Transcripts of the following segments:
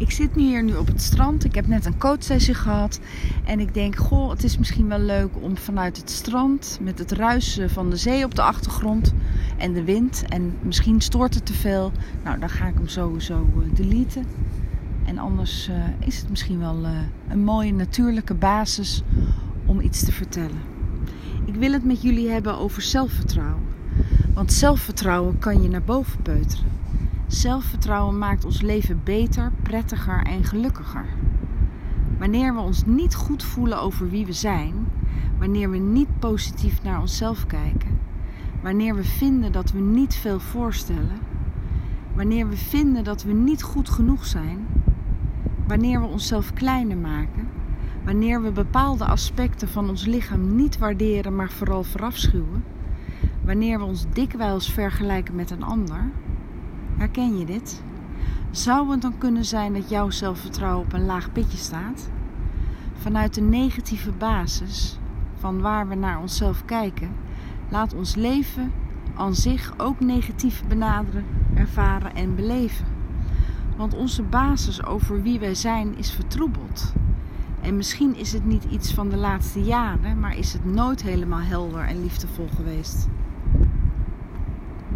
Ik zit nu hier nu op het strand. Ik heb net een coachsessie gehad. En ik denk, goh, het is misschien wel leuk om vanuit het strand met het ruisen van de zee op de achtergrond en de wind. En misschien stoort het te veel. Nou, dan ga ik hem sowieso uh, deleten. En anders uh, is het misschien wel uh, een mooie natuurlijke basis om iets te vertellen. Ik wil het met jullie hebben over zelfvertrouwen. Want zelfvertrouwen kan je naar boven peuteren. Zelfvertrouwen maakt ons leven beter, prettiger en gelukkiger. Wanneer we ons niet goed voelen over wie we zijn, wanneer we niet positief naar onszelf kijken, wanneer we vinden dat we niet veel voorstellen, wanneer we vinden dat we niet goed genoeg zijn, wanneer we onszelf kleiner maken, wanneer we bepaalde aspecten van ons lichaam niet waarderen, maar vooral verafschuwen, wanneer we ons dikwijls vergelijken met een ander, Herken je dit? Zou het dan kunnen zijn dat jouw zelfvertrouwen op een laag pitje staat? Vanuit de negatieve basis van waar we naar onszelf kijken, laat ons leven aan zich ook negatief benaderen, ervaren en beleven. Want onze basis over wie wij zijn is vertroebeld. En misschien is het niet iets van de laatste jaren, maar is het nooit helemaal helder en liefdevol geweest.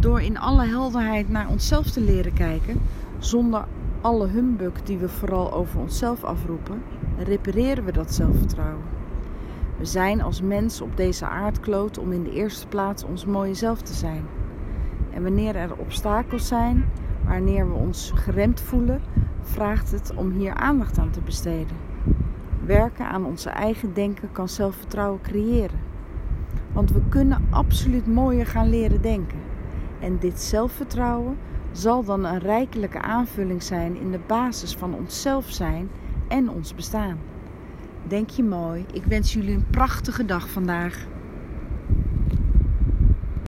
Door in alle helderheid naar onszelf te leren kijken, zonder alle humbug die we vooral over onszelf afroepen, repareren we dat zelfvertrouwen. We zijn als mens op deze aardkloot om in de eerste plaats ons mooie zelf te zijn. En wanneer er obstakels zijn, wanneer we ons geremd voelen, vraagt het om hier aandacht aan te besteden. Werken aan onze eigen denken kan zelfvertrouwen creëren. Want we kunnen absoluut mooier gaan leren denken. En dit zelfvertrouwen zal dan een rijkelijke aanvulling zijn in de basis van onszelf zijn en ons bestaan. Denk je mooi. Ik wens jullie een prachtige dag vandaag.